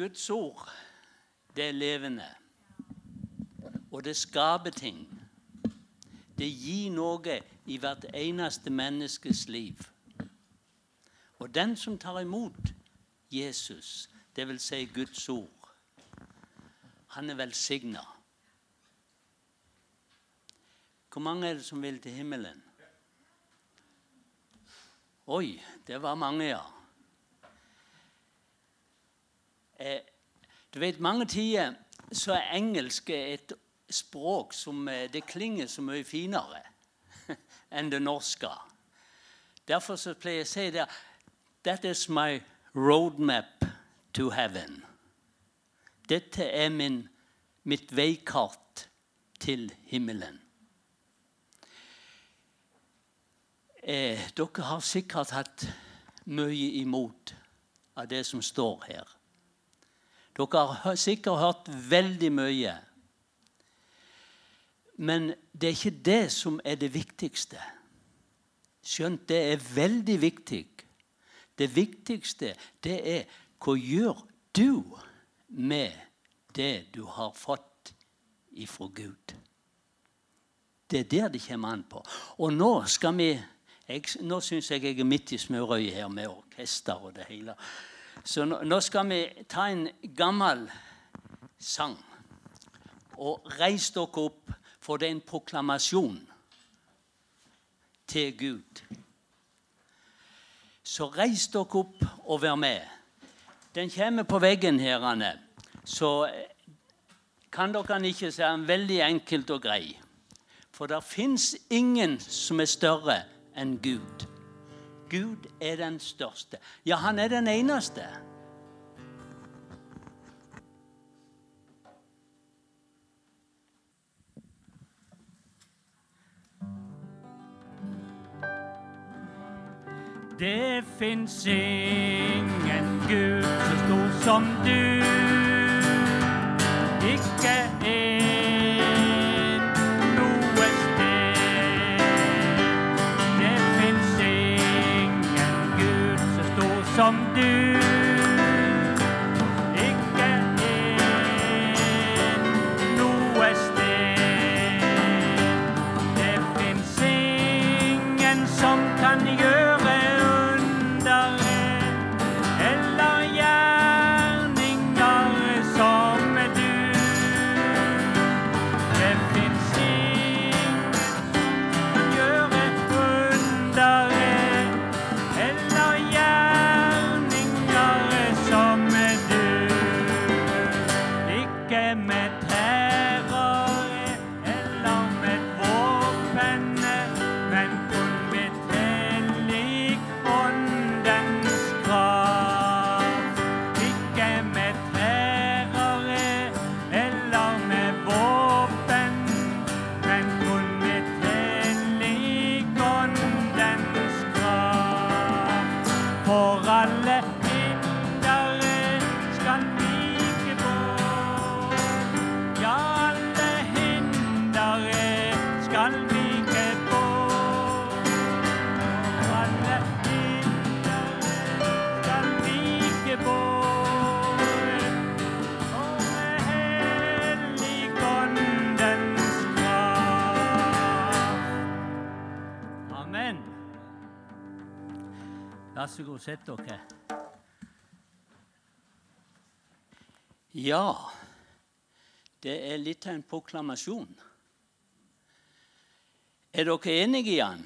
Guds ord, det er levende. Og det skaper ting. Det gir noe i hvert eneste menneskes liv. Og den som tar imot Jesus, vil si Guds ord, han er velsigna. Hvor mange er det som vil til himmelen? Oi, det var mange, ja. Eh, du vet, Mange tider så er engelsk et språk som eh, det klinger så mye finere enn det norske. Derfor så pleier jeg å si det That is my roadmap to heaven. Dette er min, mitt veikart til himmelen. Eh, dere har sikkert hatt mye imot av det som står her. Dere har sikkert hørt veldig mye. Men det er ikke det som er det viktigste. Skjønt det er veldig viktig. Det viktigste det er hva gjør du med det du har fått ifra Gud. Det er der det kommer an på. Og nå skal vi jeg, nå syns jeg jeg er midt i smørøyet her med orkester og det hele. Så nå, skal vi ta en gammel sang. Og reis dere opp, for det er en proklamasjon til Gud. Så reis dere opp og vær med. Den kommer på veggen her. Anne. Så kan dere ikke si den veldig enkelt og grei. For det fins ingen som er større enn Gud. Gud er den største. Ja, han er den eneste. Det fins ingen Gud så stor som du. Ikke en Sett dere. Ja, det er litt av en proklamasjon. Er dere enige i den?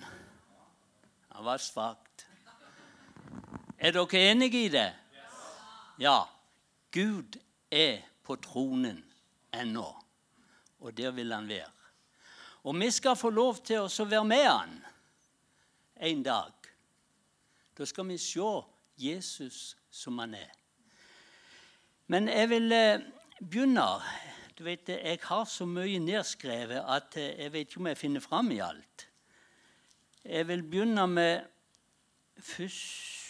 Det var svakt. Er dere enige i det? Ja. Gud er på tronen ennå, og der vil han være. Og vi skal få lov til å være med han en dag. Da skal vi se Jesus som han er. Men jeg vil eh, begynne du vet, Jeg har så mye nedskrevet at eh, jeg vet ikke om jeg finner fram i alt. Jeg vil begynne med først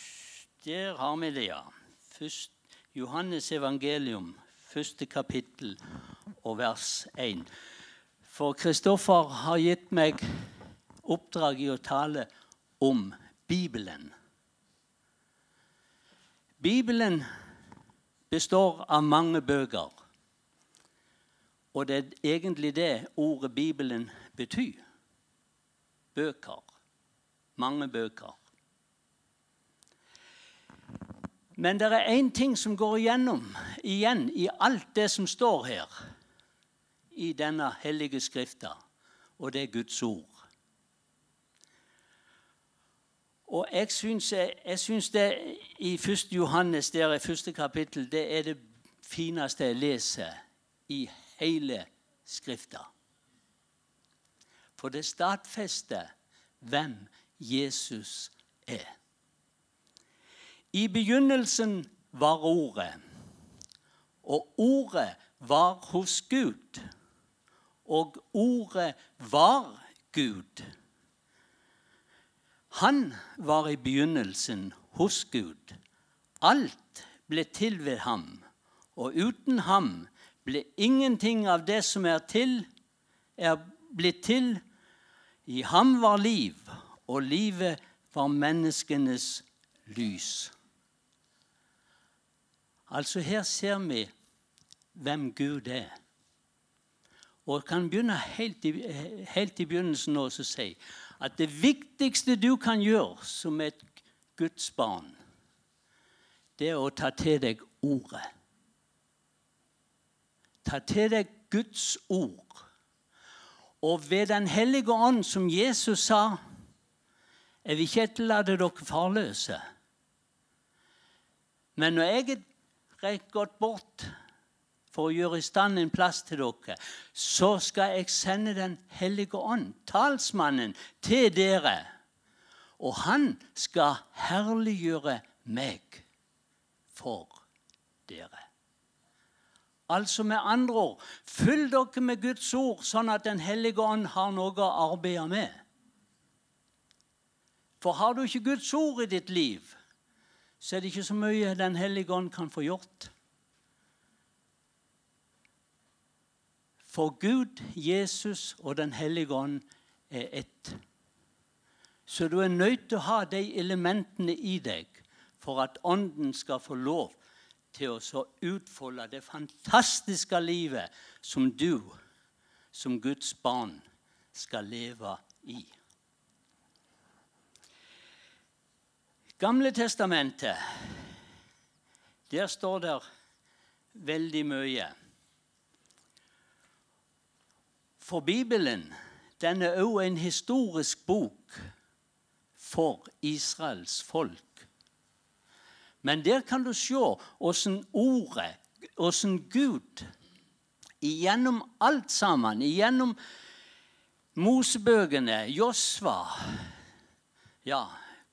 Der har vi det, ja. Først, Johannes evangelium, første kapittel og vers 1. For Kristoffer har gitt meg oppdrag i å tale om Bibelen. Bibelen består av mange bøker. Og det er egentlig det ordet Bibelen betyr. Bøker. Mange bøker. Men det er én ting som går igjennom igjen i alt det som står her i denne hellige skrifta, og det er Guds ord. Og jeg syns, jeg syns det i 1. Johannes, der i første kapittel, det er det fineste jeg leser i hele Skrifta. For det stadfester hvem Jesus er. I begynnelsen var Ordet, og Ordet var hos Gud, og Ordet var Gud. Han var i begynnelsen hos Gud. Alt ble til ved ham, og uten ham ble ingenting av det som er til, er blitt til. I ham var liv, og livet var menneskenes lys. Altså Her ser vi hvem Gud er. Og kan begynne helt i, helt i begynnelsen å si at det viktigste du kan gjøre som et Guds barn, det er å ta til deg Ordet. Ta til deg Guds ord. Og ved Den hellige ånd, som Jesus sa, jeg vil ikke etterlate dere farløse. Men når jeg er gått bort for å gjøre i stand en plass til dere, så skal jeg sende Den hellige ånd, talsmannen, til dere. Og han skal herliggjøre meg for dere. Altså med andre ord, fyll dere med Guds ord, sånn at Den hellige ånd har noe å arbeide med. For har du ikke Guds ord i ditt liv, så er det ikke så mye Den hellige ånd kan få gjort. For Gud, Jesus og Den hellige ånd er ett. Så du er nødt til å ha de elementene i deg for at Ånden skal få lov til å utfolde det fantastiske livet som du som Guds barn skal leve i. Gamle testamentet, der står det veldig mye. For Bibelen den er òg en historisk bok for Israels folk. Men der kan du se åssen ordet, åssen Gud Igjennom alt sammen, igjennom Mosebøkene, Josva, ja,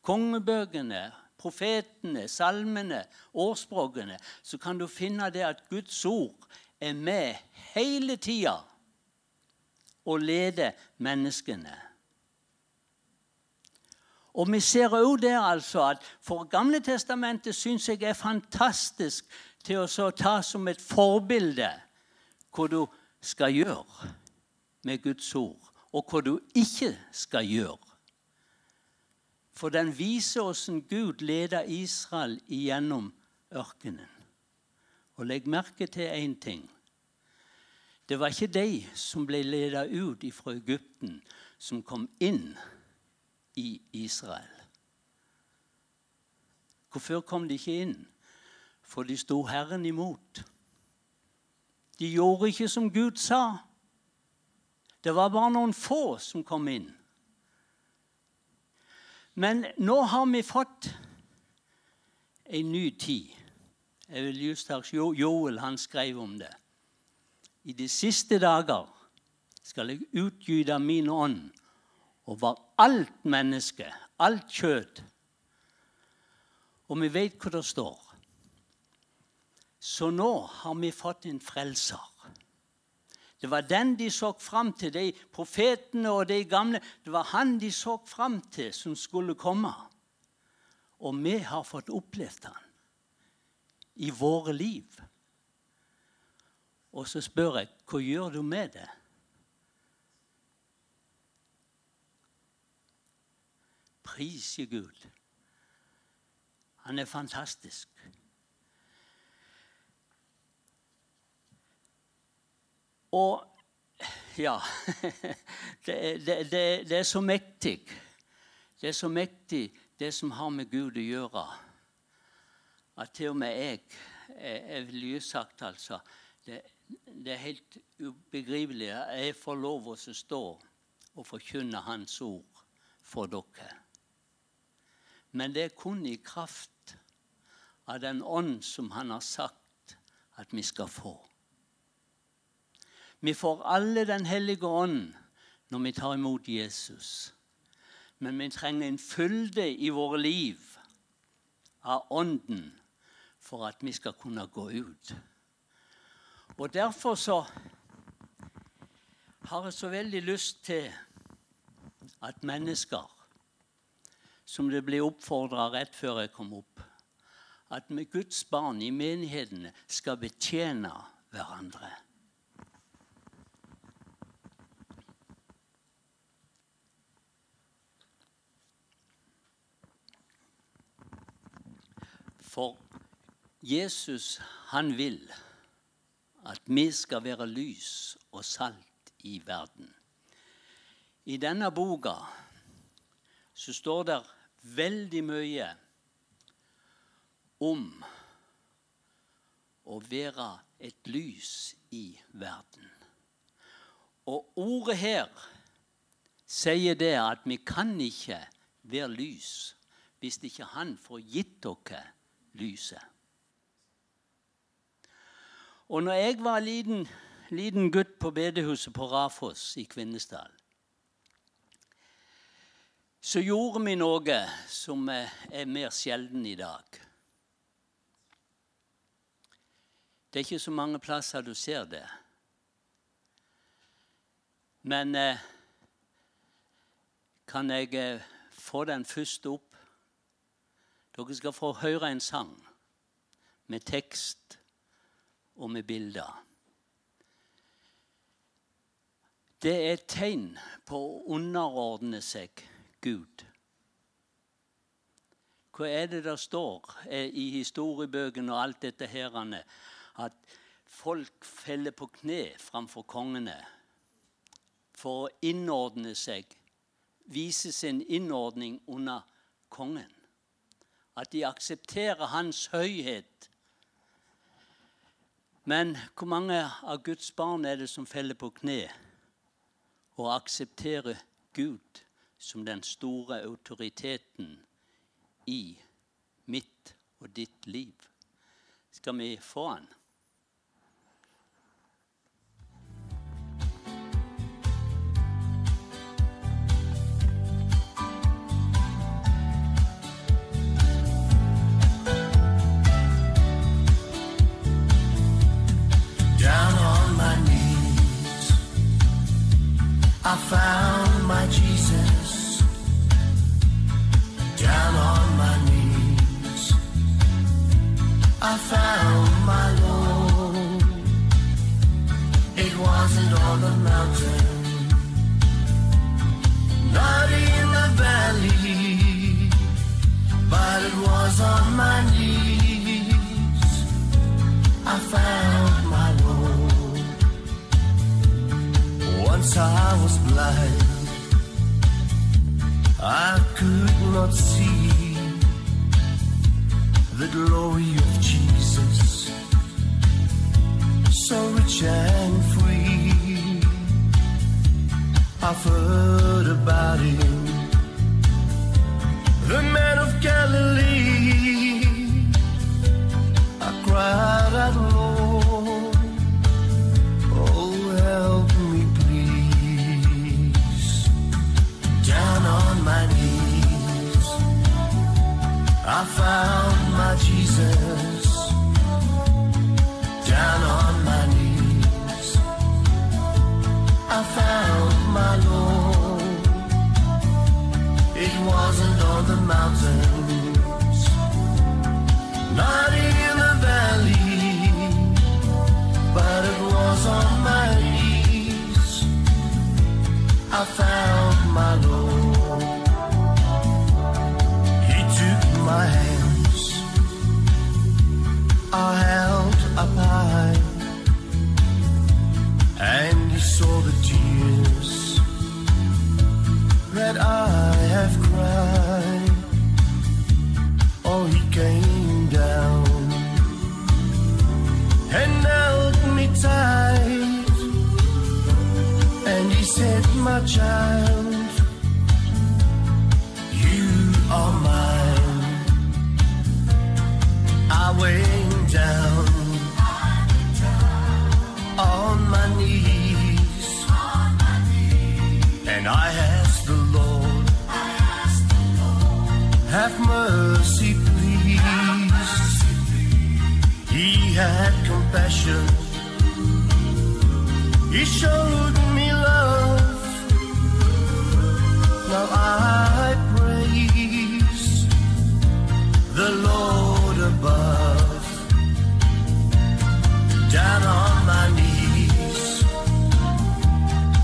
kongebøkene, profetene, salmene, årsspråkene, så kan du finne det at Guds ord er med hele tida og lede menneskene. Og Vi ser òg der altså at for Gamle testamentet syns jeg er fantastisk til å ta som et forbilde hva du skal gjøre med Guds ord, og hva du ikke skal gjøre. For den viser hvordan Gud leder Israel igjennom ørkenen. Og legg merke til én ting. Det var ikke de som ble ledet ut fra Egypten, som kom inn i Israel. Hvorfor kom de ikke inn? For de sto Herren imot. De gjorde ikke som Gud sa. Det var bare noen få som kom inn. Men nå har vi fått en ny tid. Jeg vil just Joel han skrev om det. I de siste dager skal jeg utgyte min ånd over alt menneske, alt kjøtt. Og vi vet hva det står. Så nå har vi fått en frelser. Det var den de så fram til, de profetene og de gamle. Det var han de så fram til, som skulle komme. Og vi har fått opplevd han i våre liv. Og så spør jeg hva gjør du med det? Prise Gud. Han er fantastisk. Og ja det, det, det, det, er så mektig. Det er så mektig, det som har med Gud å gjøre, at til og med jeg Jeg ville sagt, altså det, det, er helt ubegripelig. Jeg får lov å stå og forkynne Hans ord for dere. Men det er kun i kraft av den ånd som Han har sagt at vi skal få. Vi får alle Den hellige ånd når vi tar imot Jesus. Men vi trenger en fylde i våre liv av Ånden for at vi skal kunne gå ut. Og Derfor så har jeg så veldig lyst til at mennesker, som det ble oppfordra rett før jeg kom opp, at med Guds barn i menighetene skal betjene hverandre. For Jesus, han vil at vi skal være lys og salt i verden. I denne boka så står det veldig mye om å være et lys i verden. Og ordet her sier det at vi kan ikke være lys hvis ikke Han får gitt dere lyset. Og når jeg var liten, liten gutt på bedehuset på Rafoss i Kvinesdal, så gjorde vi noe som er mer sjelden i dag. Det er ikke så mange plasser du ser det. Men eh, kan jeg eh, få den første opp? Dere skal få høre en sang med tekst og med bilder. Det er et tegn på å underordne seg Gud. Hva er det der står i historiebøkene og alt dette her? At folk feller på kne framfor kongene for å innordne seg, vise sin innordning under kongen. At de aksepterer hans høyhet. Men hvor mange av Guds barn er det som feller på kne og aksepterer Gud som den store autoriteten i mitt og ditt liv? Skal vi få han? I found my Jesus down on my knees. I found my Lord. It wasn't on the mountain, not in the valley, but it was on my knees. Was blind, I could not see the glory of Jesus, so rich and free. I've heard about him, the man of Galilee. I cried out, I found my Jesus. Down on my knees, I found my Lord. It wasn't on the mountains, not in the valley, but it was on my knees. I found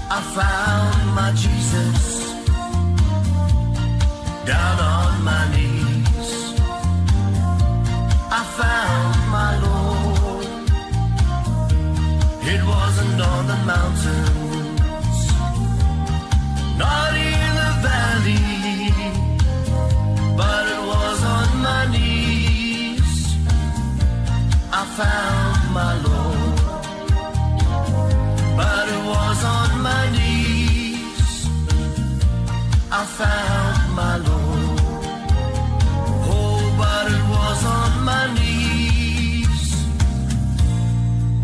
I found my Jesus. Down on my knees, I found my Lord. It wasn't on the mountains, not in the valley, but it was on my knees. I found found my Lord. Oh, but it was on my knees.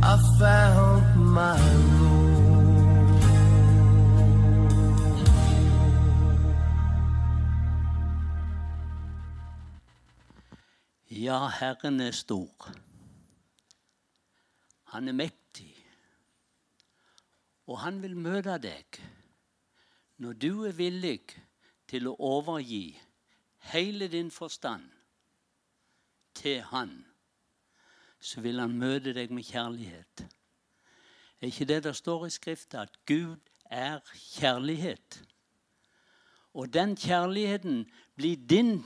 I found my Lord. Ja, Herren er stor. Han er mektig. Og han vil møte deg når du er villig til å overgi hele din forstand til han. Så vil han møte deg med kjærlighet. Er ikke det det står i Skriften, at Gud er kjærlighet? Og den kjærligheten blir din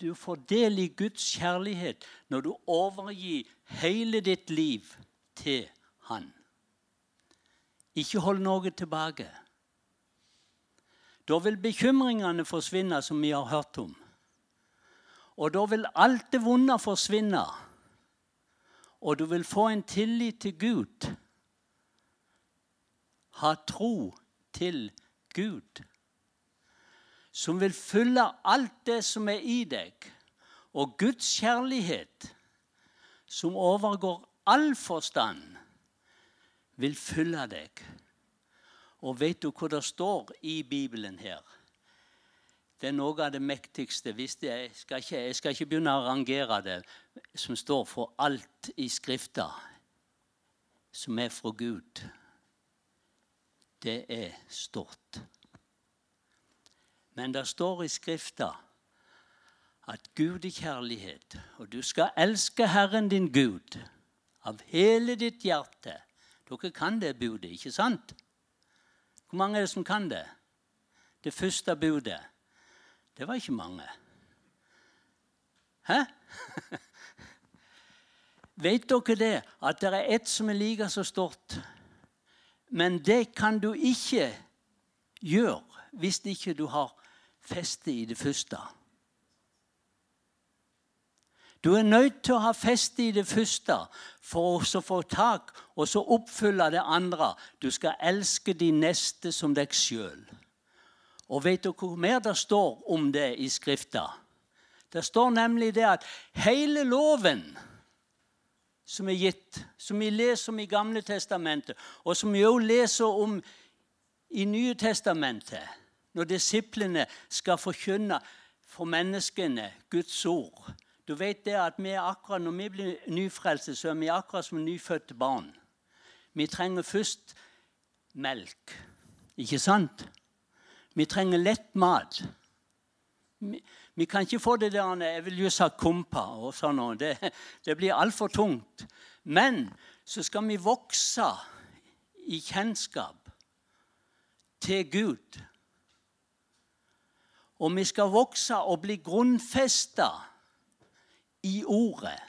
du får del i Guds kjærlighet når du overgir hele ditt liv til Han. Ikke hold noe tilbake. Da vil bekymringene forsvinne, som vi har hørt om. Og da vil alt det vonde forsvinne. Og du vil få en tillit til Gud. Ha tro til Gud som vil fylle alt det som er i deg, og Guds kjærlighet, som overgår all forstand, vil fylle deg. Og vet du hva det står i Bibelen her? Det er noe av det mektigste. Hvis det, jeg, skal ikke, jeg skal ikke begynne å rangere det, som står for alt i Skrifta, som er fra Gud. Det er stort. Men det står i Skrifta at Gud er kjærlighet, og du skal elske Herren din Gud av hele ditt hjerte. Dere kan det budet, ikke sant? Hvor mange er det som kan det? Det første budet. Det var ikke mange. Hæ? Vet dere det, at det er ett som er like så stort? Men det kan du ikke gjøre hvis ikke du har feste i det første. Du er nødt til å ha feste i det første for å få tak og så oppfylle det andre. Du skal elske de neste som deg sjøl. Og vet du hvor mer det står om det i Skrifta? Det står nemlig det at hele loven som er gitt, som vi leser om i Gamle testamentet, og som vi også leser om i Nye testamentet når disiplene skal forkynne for menneskene Guds ord. Du vet det at vi akkurat, Når vi blir nyfrelste, så er vi akkurat som nyfødte barn. Vi trenger først melk, ikke sant? Vi trenger lett mat. Vi, vi kan ikke få det der jeg vil jo ha kompa og sånn. Det, det blir altfor tungt. Men så skal vi vokse i kjennskap til Gud. Og vi skal vokse og bli grunnfesta i Ordet.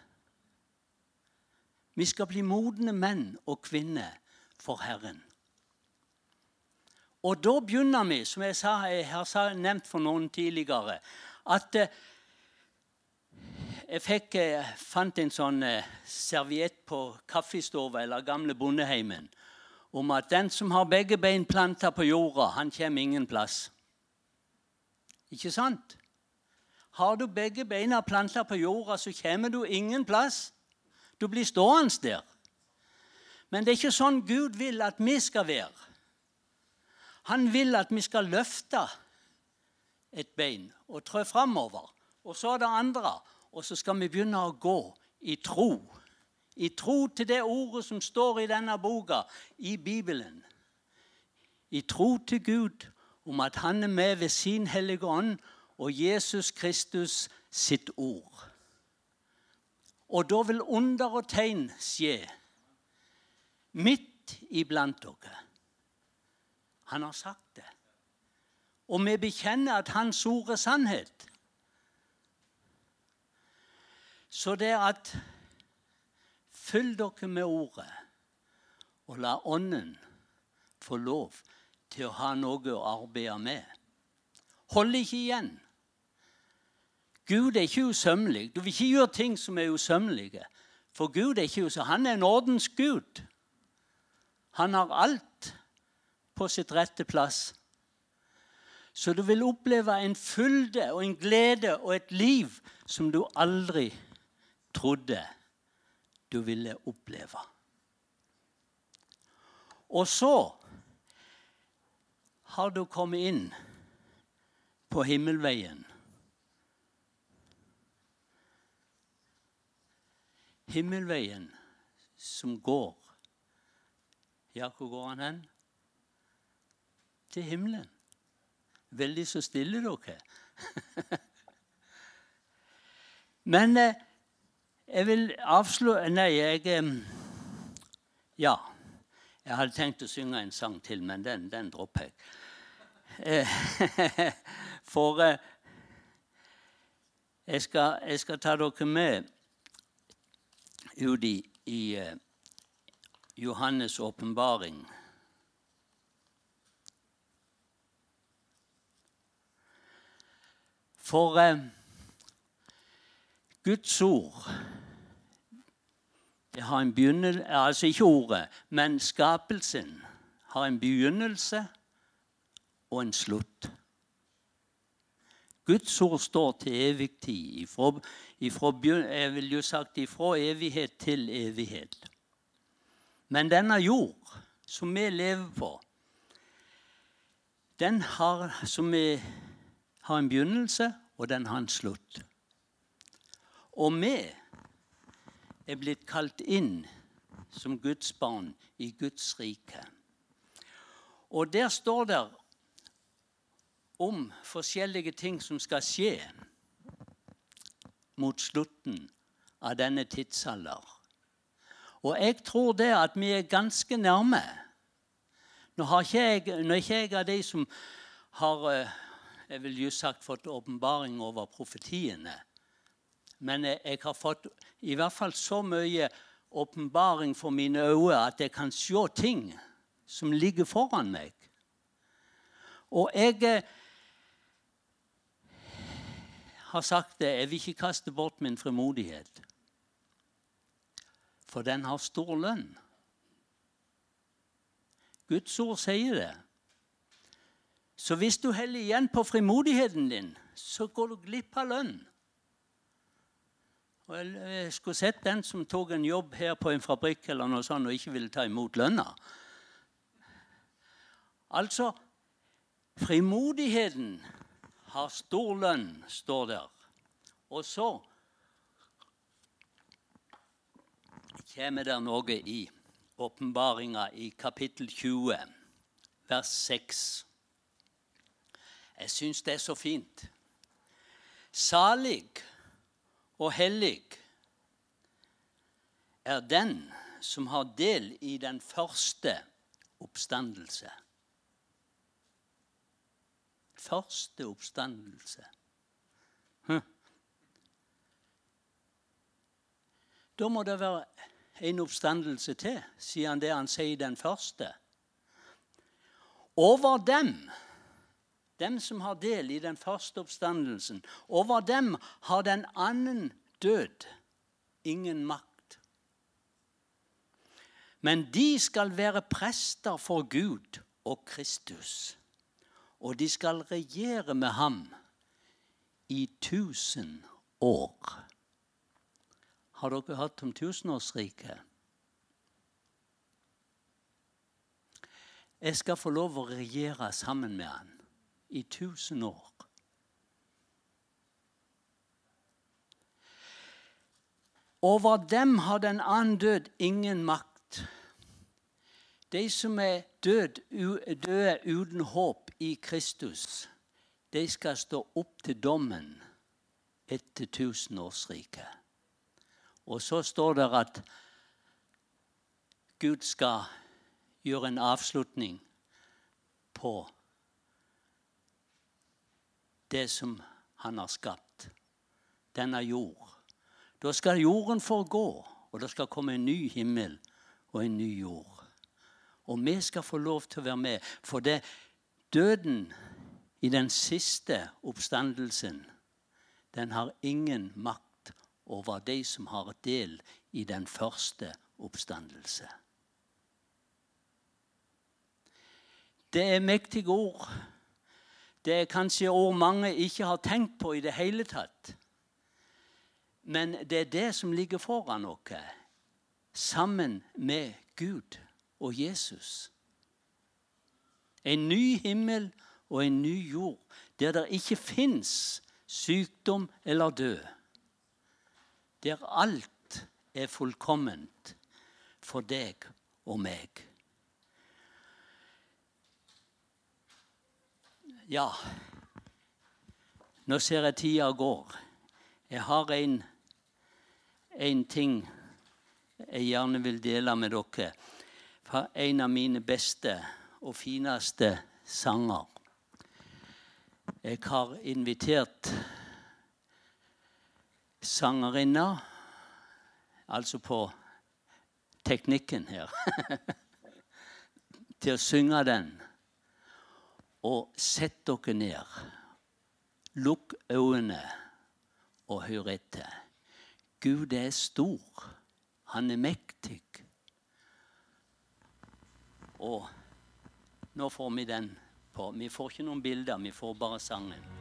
Vi skal bli modne menn og kvinner for Herren. Og da begynner vi, som jeg, sa, jeg har nevnt for noen tidligere, at eh, jeg fikk, eh, fant en sånn eh, serviett på kaffestova eller gamle bondeheimen. om at den som har begge bein planta på jorda, han kommer ingen plass. Ikke sant? Har du begge beina planta på jorda, så kommer du ingen plass. Du blir stående der. Men det er ikke sånn Gud vil at vi skal være. Han vil at vi skal løfte et bein og trø framover. Og så det andre. Og så skal vi begynne å gå i tro. I tro til det ordet som står i denne boka, i Bibelen. I tro til Gud om at han er med ved sin Hellige Ånd og Jesus Kristus sitt ord. Og da vil under og tegn skje midt iblant dere. Han har sagt det. Og vi bekjenner at Hans ord er sannhet. Så det er at Fyll dere med ordet, og la Ånden få lov til å ha noe å arbeide med. Hold ikke igjen. Gud er ikke usømmelig. Du vil ikke gjøre ting som er usømmelige. For Gud er ikke usømmelig. Han er en ordens Gud. Han har alt på sitt rette plass. Så du vil oppleve en fylde og en glede og et liv som du aldri trodde du ville oppleve. Og så har du kommet inn på himmelveien. Himmelveien som går Ja, hvor går han hen? Til himmelen. Veldig så stille dere. Men eh, jeg vil avslå Nei, jeg Ja. Jeg hadde tenkt å synge en sang til, men den, den dropper jeg. Eh, for eh, jeg skal, jeg skal, ta dere med ut i, i Johannes' åpenbaring. For eh, Guds ord det har en begynnelse, altså ikke ordet, men skapelsen har en begynnelse og en slutt. Guds ord står til evig tid. Ifra, ifra, jeg vil jo sagt ifra evighet til evighet. Men denne jord som vi lever på, den har, som vi har en begynnelse, og den har en slutt. Og vi er blitt kalt inn som Guds barn i Guds rike. Og der står det om forskjellige ting som skal skje mot slutten av denne tidsalder. Og jeg tror det at vi er ganske nærme. Nå har ikke jeg, når ikke jeg av de som har eh, jeg vil just sagt fått åpenbaring over profetiene. Men jeg har fått i hvert fall så mye åpenbaring for mine øyne at jeg kan se ting som ligger foran meg. Og jeg eh, har sagt det jeg vil ikke kaste bort min frimodighet. For den har stor lønn. Guds ord sier det. Så hvis du heller igjen på frimodigheten din, så går du glipp av lønn. Og jeg skulle sett den som tok en jobb her på en fabrikk eller noe sånt, og ikke ville ta imot lønna. Altså Frimodigheten har stor lønn, står der. Og så kommer det noe i åpenbaringa i kapittel 20, vers 6. Jeg syns det er så fint. Salig og hellig er den som har del i den første oppstandelse. Første oppstandelse. Hm. Da må det være en oppstandelse til, sier han det han sier den første. Over dem dem som har del i den første oppstandelsen. Over dem har den annen død ingen makt. Men de skal være prester for Gud og Kristus. Og de skal regjere med ham i tusen år. Har dere hørt om tusenårsriket? Jeg skal få lov å regjere sammen med han i tusen år. Over dem har den annen død ingen makt. De som er død, døde uten håp i Kristus, de skal stå opp til dommen etter tusenårsriket. Og så står det at Gud skal gjøre en avslutning på det som han har skapt, denne jord. Da skal jorden forgå, og det skal komme en ny himmel og en ny jord. Og vi skal få lov til å være med, for det døden i den siste oppstandelsen, den har ingen makt over de som har del i den første oppstandelse. Det er mektige ord. Det er kanskje ord mange ikke har tenkt på i det hele tatt. Men det er det som ligger foran oss, sammen med Gud og Jesus. En ny himmel og en ny jord der det ikke fins sykdom eller død. Der alt er fullkomment for deg og meg. Ja, nå ser jeg tida går. Jeg har en, en ting jeg gjerne vil dele med dere fra en av mine beste og fineste sanger. Jeg har invitert sangerinna, altså på teknikken her, til å synge den. Og sett dere ned. Lukk øynene og hør etter. Gud er stor. Han er mektig. Og nå får vi den på. Vi får ikke noen bilder, vi får bare sangen.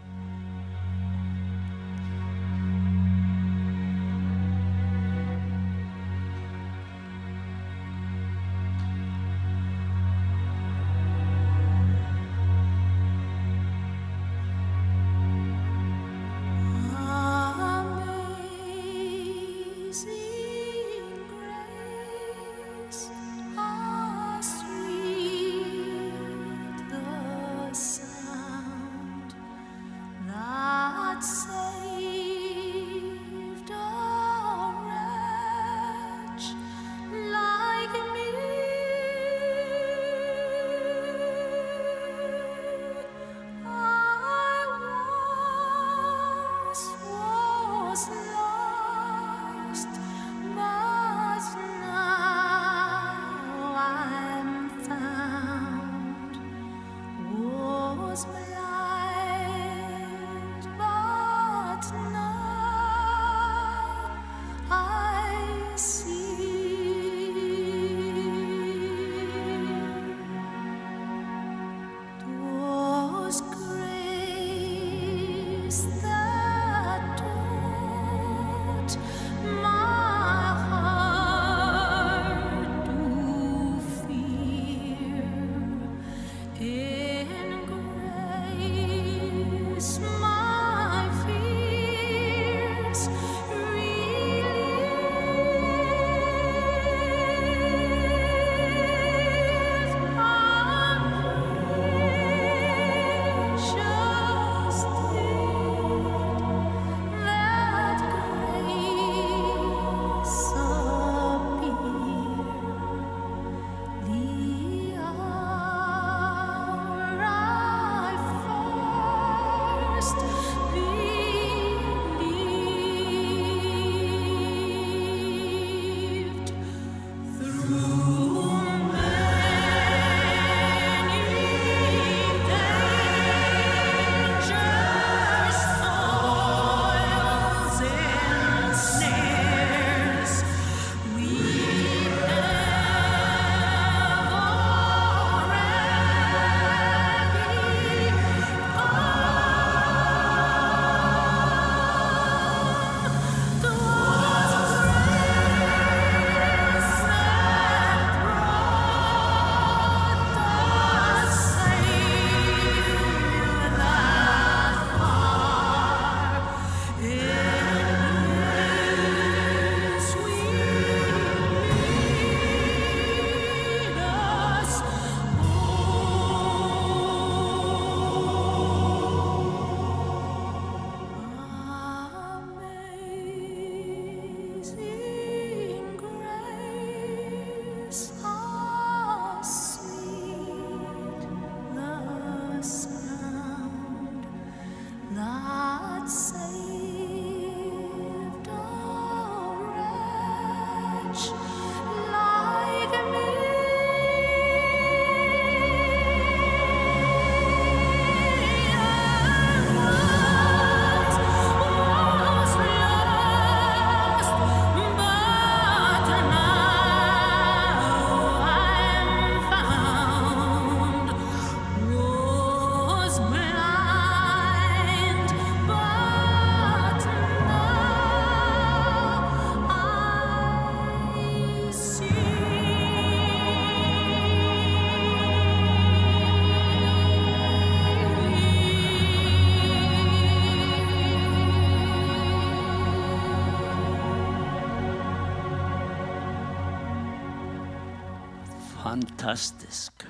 Fantastisk.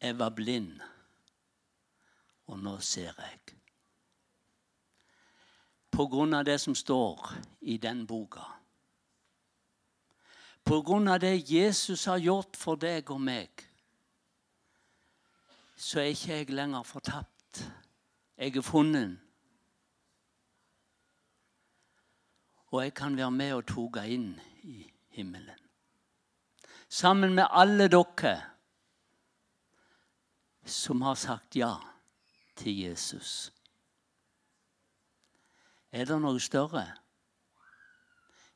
Jeg var blind, og nå ser jeg. På grunn av det som står i den boka. På grunn av det Jesus har gjort for deg og meg, så er ikke jeg lenger fortapt. Jeg er funnet. Og jeg kan være med og toge inn i himmelen. Sammen med alle dere som har sagt ja til Jesus. Er det noe større?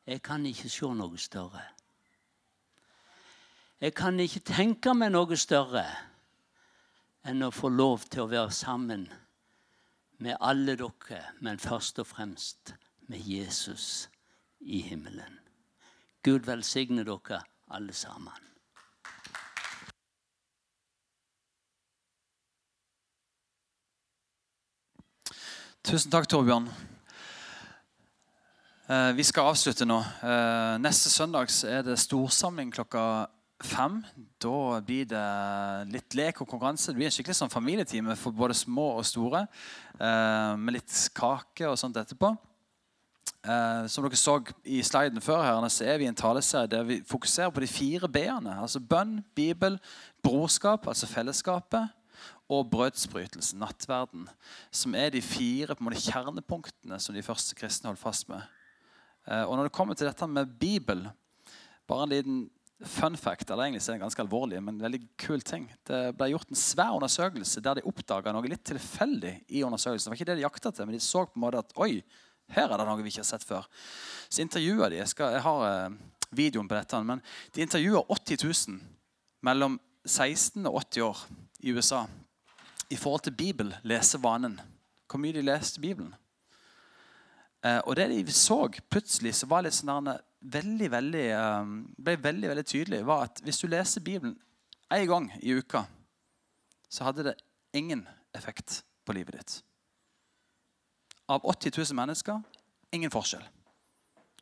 Jeg kan ikke se noe større. Jeg kan ikke tenke meg noe større enn å få lov til å være sammen med alle dere, men først og fremst med Jesus i himmelen. Gud velsigne dere alle sammen. Tusen takk, Torbjørn. Eh, Vi skal avslutte nå. Eh, Neste søndag er det storsamling klokka fem. Da blir det litt lek og konkurranse. Det blir en skikkelig sånn familietime for både små og store. eh, Med litt kake og sånt etterpå. Eh, som dere så i sliden før, her, så er vi i en taleserie der vi fokuserer på de fire b-ene. Altså bønn, Bibel, brorskap, altså fellesskapet, og brødsbrytelsen, nattverden. Som er de fire måte, kjernepunktene som de første kristne holdt fast med. Eh, og når det kommer til dette med Bibel, bare en liten fun fact, eller egentlig så er det ganske alvorlig, men en veldig kul ting. Det ble gjort en svær undersøkelse der de oppdaga noe litt tilfeldig i undersøkelsen. Det var ikke det de jakta til, men de så på en måte at oi, her er det noe vi ikke har sett før. Så intervjua de jeg, skal, jeg har eh, videoen på dette, men de intervjua 80 000 mellom 16 og 80 år i USA i forhold til Bibel, lesevanen. Hvor mye de leste Bibelen. Eh, og det de så plutselig, så var litt sånn veldig, veldig, eh, ble veldig, veldig tydelig, var at hvis du leser Bibelen én gang i uka, så hadde det ingen effekt på livet ditt. Av 80 000 mennesker ingen forskjell.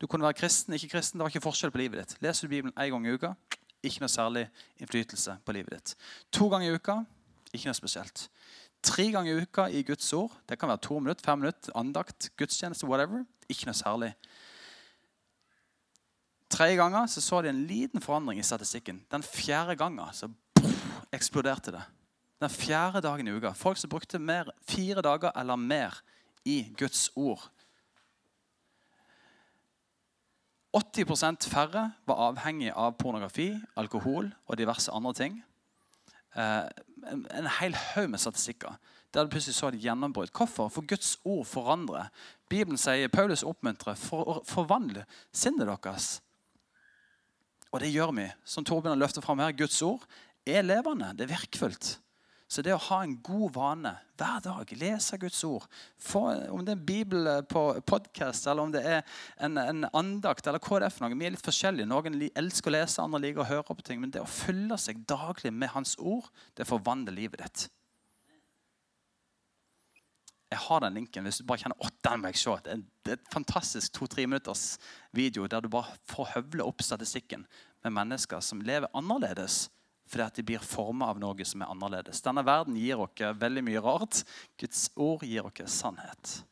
Du kunne være kristen, ikke kristen, det var ikke forskjell på livet ditt. Leser du Bibelen én gang i uka, ikke noe særlig innflytelse på livet ditt. To ganger i uka, ikke noe spesielt. Tre ganger i uka i Guds ord, det kan være to minutter, fem minutter, andakt, gudstjeneste, whatever, ikke noe særlig. Tre ganger så, så de en liten forandring i statistikken. Den fjerde gangen så eksploderte det. Den fjerde dagen i uka. Folk som brukte mer, fire dager eller mer i Guds ord. 80% færre var avhengig av pornografi, alkohol og diverse andre ting. Eh, en, hel haug med statistikker. Der du plutselig så et gjennombrudd. Hvorfor? For Guds ord forandrer. Bibelen sier Paulus oppmuntrer for, forvandle sinnet deres. Og det gjør vi. Som Torbjørn har løftet fram her, Guds ord er levende. Det er virkefullt. Så det å ha en god vane hver dag, lese Guds ord få, Om det er en bibel på podkast, eller om det er en, en, andakt, eller hva det er for noe. Vi er litt forskjellige. Noen elsker å lese, andre liker å høre på ting. Men det å følge seg daglig med Hans ord, det forvandler livet ditt. Jeg har den linken. Hvis du bare kjenner åtte, den må jeg se. Det er, det er et fantastisk to-tre minutters video der du bare får høvle opp statistikken med mennesker som lever annerledes fordi at de blir forma av noe som er annerledes. Denne verden gir dere veldig mye rart. Guds ord gir dere sannhet.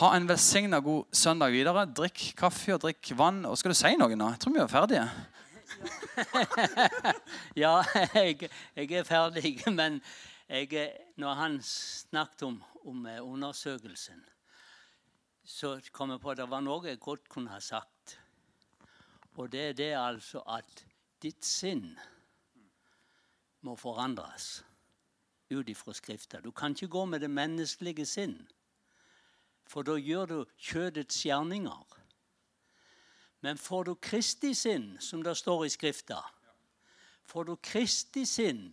Ha en velsigna god søndag videre. Drikk kaffe og drikk vann. Og skal du si noe nå? Jeg tror vi er ferdige. Ja, jeg, jeg er ferdig, men jeg, når han snakket om, om eh, undersøkelsen, så kom jeg på at det var noe jeg godt kunne ha sagt. Og det er det altså at ditt sinn må forandres ut ifra Skrifta. Du kan ikke gå med det menneskelige sinn, for da gjør du kjødets gjerninger. Men får du Kristi sinn, som det står i Skrifta, får du Kristi sinn,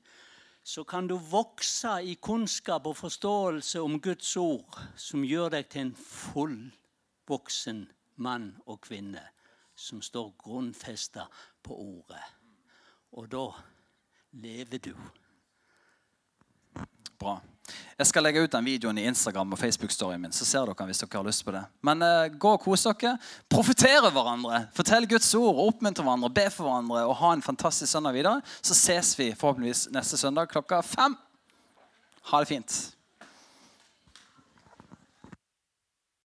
så kan du vokse i kunnskap og forståelse om Guds ord, som gjør deg til en fullvoksen mann og kvinne som står grunnfesta på ordet. Og da lever du. Bra. Jeg skal legge ut den videoen i Instagram og Facebook-storyen min. så ser dere hvis dere har lyst på det. Men eh, gå og kos dere. Profetere hverandre. Fortell Guds ord. Oppmuntre hverandre. Be for hverandre. Og ha en fantastisk søndag videre. Så ses vi forhåpentligvis neste søndag klokka fem. Ha det fint.